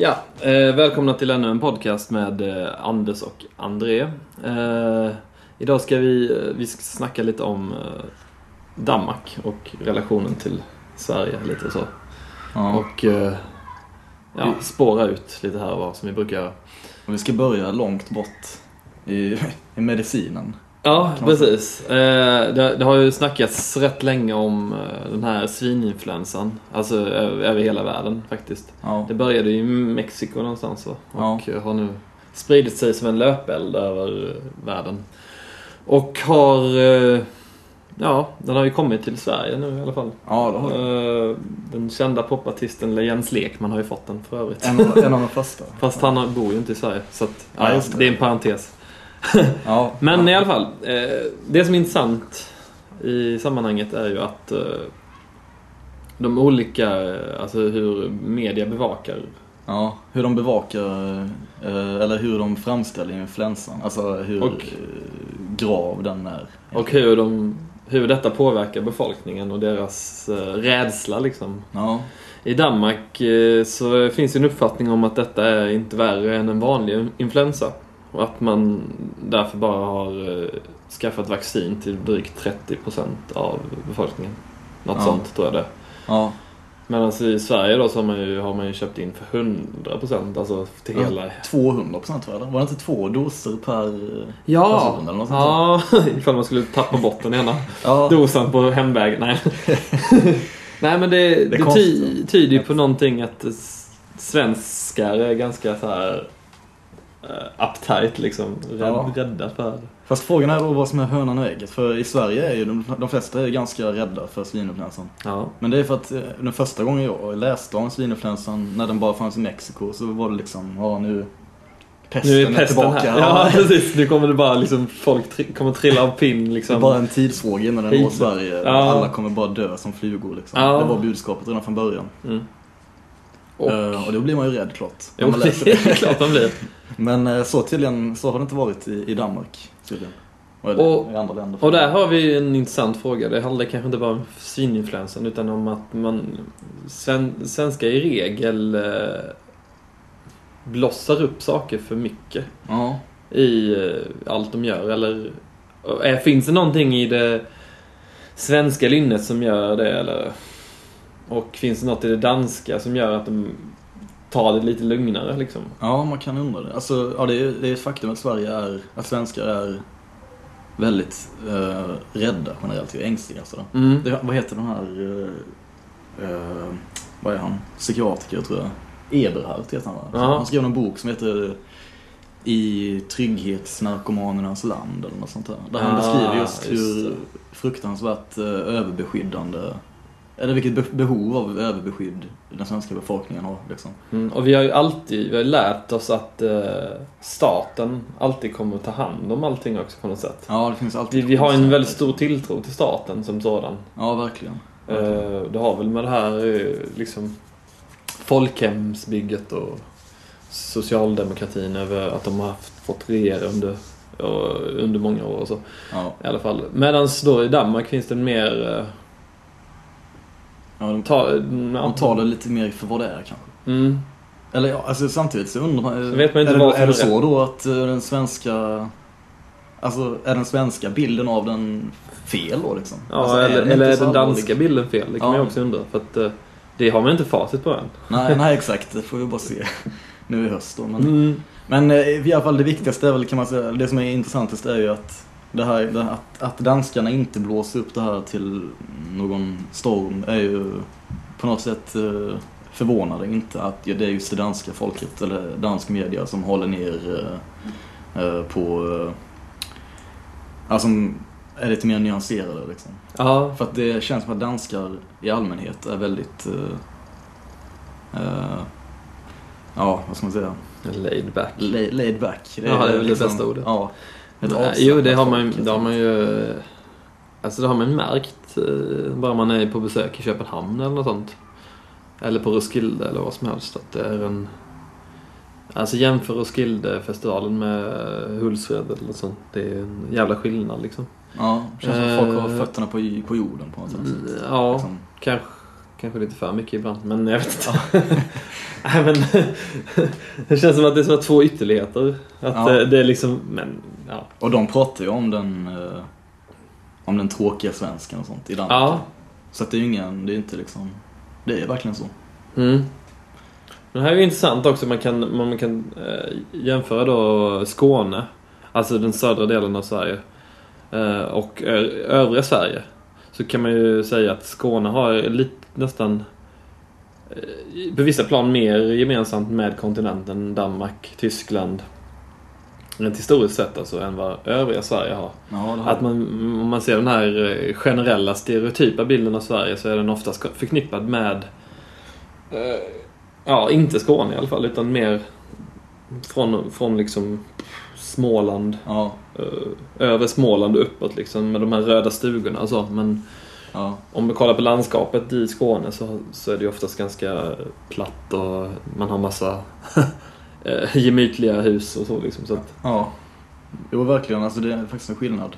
Ja, eh, välkomna till ännu en podcast med eh, Anders och André. Eh, idag ska vi, eh, vi ska snacka lite om eh, Danmark och relationen till Sverige lite så. Ja. Och eh, ja, spåra ut lite här och var som vi brukar göra. Och vi ska börja långt bort i, i medicinen. Ja, precis. Eh, det, det har ju snackats rätt länge om eh, den här svininfluensan. Alltså över hela världen faktiskt. Ja. Det började i Mexiko någonstans va? Ja. Och eh, har nu spridit sig som en löpeld över världen. Och har... Ja, den har ju kommit till Sverige nu i alla fall. Ja, det har du. Eh, Den kända popartisten Jens Lekman har ju fått den för övrigt. En, av- en av de första. Fast han bor ju inte i Sverige. Så att, Ja, ja, det. det är en parentes. Ja. Men ja. i alla fall, eh, det som är intressant i sammanhanget är ju att eh, de olika, eh, alltså hur media bevakar. Ja, hur de bevakar, eller hur de framställer influensan. Alltså hur Och- grav den är. Och hur, de, hur detta påverkar befolkningen och deras rädsla liksom. Ja, I Danmark så finns ju en uppfattning om att detta är inte värre än en vanlig influensa. Och att man därför bara har eh, skaffat vaccin till drygt 30% av befolkningen. Något Ja. sånt tror jag det ja. Medan i Sverige då så har man ju, har man ju köpt in för 100% alltså till Ja. hela... 200 procent tror jag det Var det inte två doser per eh, Ja! person eller något sånt Ja, ifall man skulle tappa bort den ena Ja, dosan på hemväg. Nej. Nej men det, det, ty, konstigt. tyder ju på någonting att svenskar är ganska så här uptight liksom. Rädd, Ja. Rädda för... Fast frågan är då vad som är hönan och ägget. För i Sverige är ju de, de flesta är ganska rädda för svininfluensan. Ja. Men det är för att eh, den första gången jag läste om svininfluensan, när den bara fanns i Mexiko, så var det liksom, ja nu... Pesten Nu är pesten tillbaka. här. Ja, precis. Nu kommer det bara liksom, folk tri- kommer trilla av pinn Det är liksom. bara en tidsfråga innan den når Sverige. Ja. Alla kommer bara dö som flugor liksom. Ja. Det var budskapet redan från början. Mm. Och, Eh, och då blir man ju rädd klart. jo, man det är klart man blir. Men eh, så tydligen, så har det inte varit i, i Danmark tydligen. Eller Och- i andra länder. Och där har vi en intressant fråga. Det handlar kanske inte bara om svininfluensan utan om att man sven, svenskar i regel eh, blossar upp saker för mycket Ja. i eh, allt de gör. Eller eh, finns det någonting i det svenska lynnet som gör det? Eller, och finns det något i det danska som gör att de tar det lite lugnare liksom? Ja, man kan undra det. Alltså, ja, det, är, det är ett faktum att Sverige är, att svenskar är väldigt eh, rädda generellt, ängsliga sådär. Mm. Det, vad heter den här, eh, eh, vad är han, psykiatriker tror jag. Eberhardt heter han va? Ja. Han skrev en bok som heter I trygghetsnarkomanernas land eller något sånt där. Där han Ah, beskriver just just hur det. fruktansvärt eh, överbeskyddande, eller vilket be- behov av överbeskydd den svenska befolkningen har liksom. Mm, och vi har ju alltid vi har lärt oss att eh, staten alltid kommer att ta hand om allting också på något sätt. Ja, det finns Vi, alltid vi har en väldigt stor tilltro till staten som sådan. Ja, verkligen. Eh, det har väl med det här eh, liksom folkhemsbygget och socialdemokratin över att de har haft, fått regera under, eh, under många år och så. Ja, I alla fall. Medan då i Danmark finns det mer... eh, ja de, Ta, de tar det lite mer för vad det är kanske. Mm. Eller ja, alltså samtidigt så undrar man... Så vet man inte är det, är det är så då att eh, den svenska... Alltså, är den svenska bilden av den fel då liksom? Ja, alltså, eller, den eller är den danska bilden fel? Det kan Ja. man ju också undra. För att eh, det har man inte facit på än. Nej, nej exakt. Det får vi bara se nu i höst då. Men, Mm. men eh, i alla fall det viktigaste är väl kan man säga, det som är intressantast är ju att det här, det, att, att danskarna inte blåser upp det här till någon storm är ju på något sätt eh, förvånande. Inte att det är just det danska folket eller dansk media som håller ner eh, eh, på, alltså är lite mer nyanserade liksom. Ja, För att det känns som att danskar i allmänhet är väldigt, eh, eh, ja vad ska man säga, laid back. laid, laid back. Ja, det är väl det bästa ordet. Ja. Avslappnat jo, det har man, ju- det har man ju... Alltså det har man märkt. eh, Bara man är på besök i Köpenhamn eller något sånt. Eller på Roskilde eller vad som helst. Att det är en... Alltså jämför Roskilde-festivalen med Hultsfred eller något sånt. Det är en jävla skillnad liksom. Ja, det känns som att folk har Eh, fötterna på, på jorden på något sätt. Ja, Liksom. kanske, kanske lite för mycket ibland, men jag vet inte. Nej, men det känns som att det är som två ytterligheter. Att Ja. eh, det är liksom, men ja. Och de pratar ju om den, eh, om den tråkiga svensken och sånt i Danmark. Ja. Så att det är ju ingen, det är inte liksom, det är verkligen så. Mm. Det här är ju intressant också. Man kan, man kan eh, jämföra då Skåne, alltså den södra delen av Sverige, och övriga Sverige. Så kan man ju säga att Skåne har lite, nästan eh, på vissa plan mer gemensamt med kontinenten Danmark, Tyskland. Rent historiskt sett alltså, än vad övriga Sverige har. Ja, Att man, om man ser den här eh, generella stereotypa bilden av Sverige så är den oftast förknippad med eh, Ja, inte Skåne i alla fall utan mer från, från liksom Småland Ja, eh, över Småland och uppåt liksom med de här röda stugorna och så. Men ja. om du kollar på landskapet i Skåne så, så är det ju oftast ganska platt och man har massa eh, gemytliga hus och så liksom. Så att, Ja. Jo, verkligen. Alltså det är faktiskt en skillnad.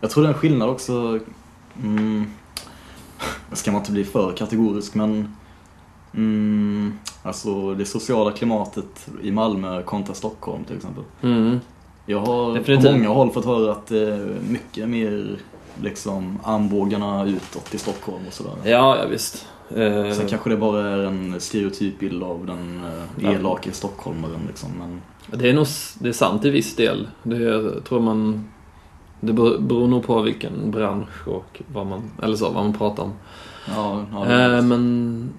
Jag tror det är en skillnad också, mm, ska man inte bli för kategorisk, men mm, alltså det sociala klimatet i Malmö kontra Stockholm till exempel. mm. Jag har Definitivt. på många håll fått höra att det är mycket mer liksom armbågarna utåt i Stockholm och sådär. Ja, ja visst. Eh, Sen kanske det bara är en stereotyp bild av den Ja. eh, elake stockholmaren liksom. Men, Det är nog det är sant i viss del. Det tror man... Det beror nog på vilken bransch och vad man, eller så, vad man pratar om. ja, ja, Eh, men,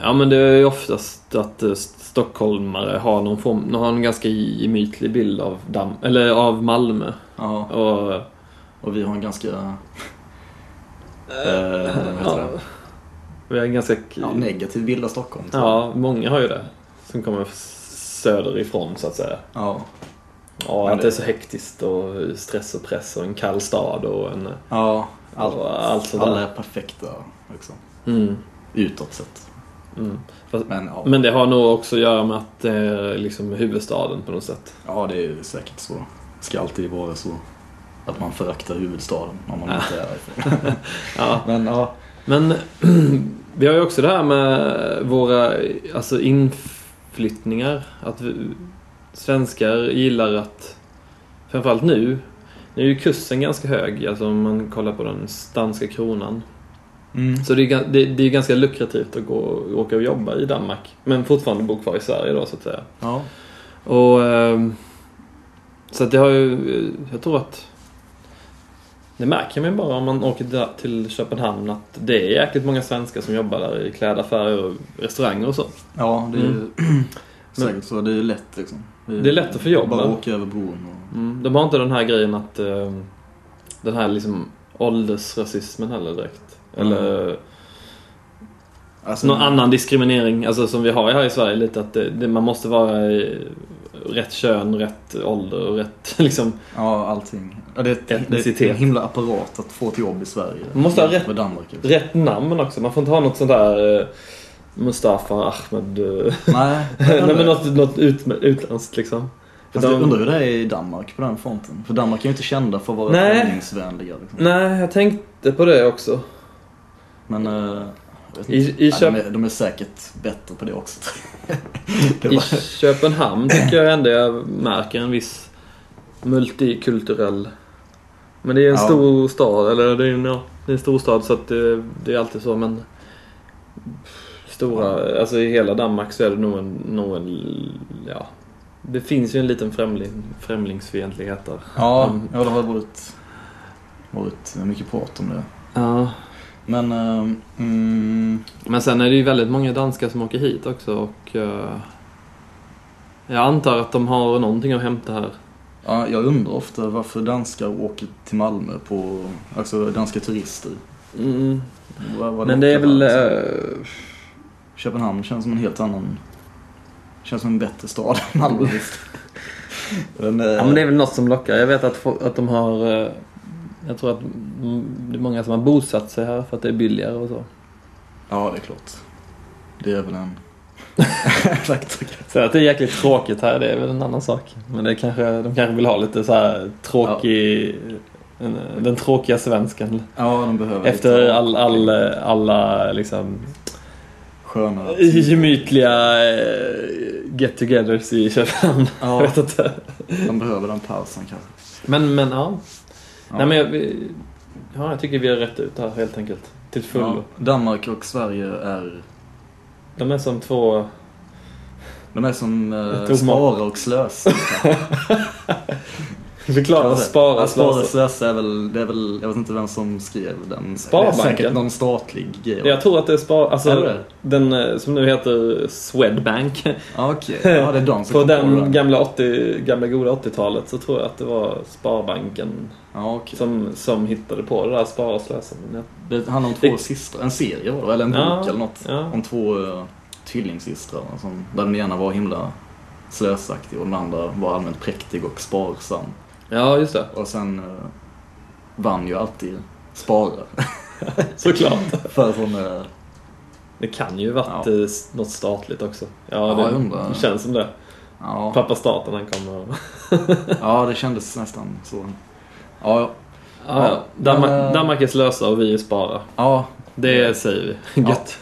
ja, men det är ju oftast att eh, stockholmare har någon form, har en ganska gemytlig bild av, Dam, eller av Malmö. ja, Och, och vi har en ganska eh, heter ja, vi har en ganska... Ja, negativ bild av Stockholm. Ja, många har ju det. Som kommer söderifrån så att säga. Ja. Ja, att det- är så hektiskt och stress och press och en kall stad och en... ja Allt, allt, allt sånt alla är perfekta liksom. Mm, Utåt sett. Mm. Fast, Men ja, men det har nog också att göra med att det är liksom huvudstaden på något sätt. ja, det är säkert så. Ska alltid vara så. Att man föraktar huvudstaden om man inte är därifrån. Ja. Men ja, Men vi har ju också det här med våra alltså inflyttningar. Att vi, svenskar gillar att, framförallt nu, nu är ju kursen ganska hög. Alltså om man kollar på den danska kronan. Mm. Så det är, det, det är ganska lukrativt att gå, åka och jobba i Danmark. Men fortfarande bo kvar i Sverige då så att säga. ja. Och ehm, Så att det har ju, jag tror att det märker man ju bara om man åker till Köpenhamn att det är jäkligt många svenskar som jobbar där i klädaffärer och restauranger och så. Ja, det är ju Mm. säkert så. Det är lätt liksom. Det är lätt att få jobb, Bara åka över bron och... Mm, de har inte den här grejen att ehm, den här liksom åldersrasismen heller direkt. Eller Alltså, någon annan diskriminering, alltså som vi har här i Sverige lite att det, det, man måste vara i rätt kön, rätt ålder och rätt liksom Ja, allting. Ja, det, är det är en himla apparat att få ett jobb i Sverige. Man måste ha rätt- Med Danmark. liksom. rätt namn också. Man får inte ha något sånt där eh, Mustafa Ahmed. eh, Nej, Nej men något, något ut, utländskt liksom. fast jag undrar hur det är i Danmark på den fronten. För Danmark är ju inte kända för att vara Nej. främlingsvänliga. Liksom. Nej, jag tänkte på det också. Men vet I- i Köp- de, är, de är säkert bättre på det också. det I Köpenhamn tycker jag ändå jag märker en viss multikulturell... Men det är en Ja. stor stad, eller det är en, ja, det är en stor stad så att det, det är alltid så men... Stora, alltså i hela Danmark så är det nog en, nog en ja. Det finns ju en liten främling, främlingsfientlighet där. ja, ja, det har varit, varit mycket prat om det. Ja. Men, eh, mm, Men sen är det ju väldigt många danskar som åker hit också och eh, jag antar att de har någonting att hämta här. ja, jag undrar ofta varför danskar åker till Malmö på, alltså danska turister. Mm. Vad- vad Men det är väl... eh, Köpenhamn känns som en helt annan... Känns som en bättre stad än Malmö men, eh, Ja men det är väl något som lockar. Jag vet att, att de har... Jag tror att det är många som har bosatt sig här för att det är billigare och så. ja, det är klart. Det är väl en faktor. Så att det är jäkligt tråkigt här, det är väl en annan sak. Men det kanske, de kanske vill ha lite så här tråkig... en- Den tråkiga svensken. Ja, de behöver Efter lite- all, all, alla liksom sköna. gemytliga eh, get-togethers i Köpenhamn. Jag Ja, vet inte. de behöver den pausen kanske. Men, men ja. Ja. Nej men jag, ja, jag tycker vi har rätt ut här helt enkelt. Till fullo. Ja, Danmark och Sverige är, De är som två... de är som eh, spara och slösa. Förklara. Spara, ja, spara och slösa. är väl, det är väl, jag vet inte vem som skrev den. Sparbanken? Det är säkert någon statlig grej. Jag tror att det är spar... Är Alltså, det? den eh, som nu heter Swedbank. Okej. Ja, det är de som På på den den. gamla, 80, gamla goda 80-talet så tror jag att det var Sparbanken Ja, okej. som, som hittade på det där spara och slösa. Det handlar om två Det- systrar, en serie var det, eller en bok Ja, eller något. ja. Om två uh, tvillingsystrar. Som, där den ena var himla slösaktig och den andra var allmänt präktig och sparsam. Ja, just det. Och sen uh, vann ju alltid sparar. Såklart. För hon är... Det kan ju varit Ja. eh, något statligt också. Ja, Ja, det jag undrar. känns som det. Ja, Pappa staten han kommer och... ja, det kändes nästan så. Ja, ja. Ja, ja. Danmark, eh, Danmark är slösa och vi är spara. ja Det säger vi. Ja. Gött.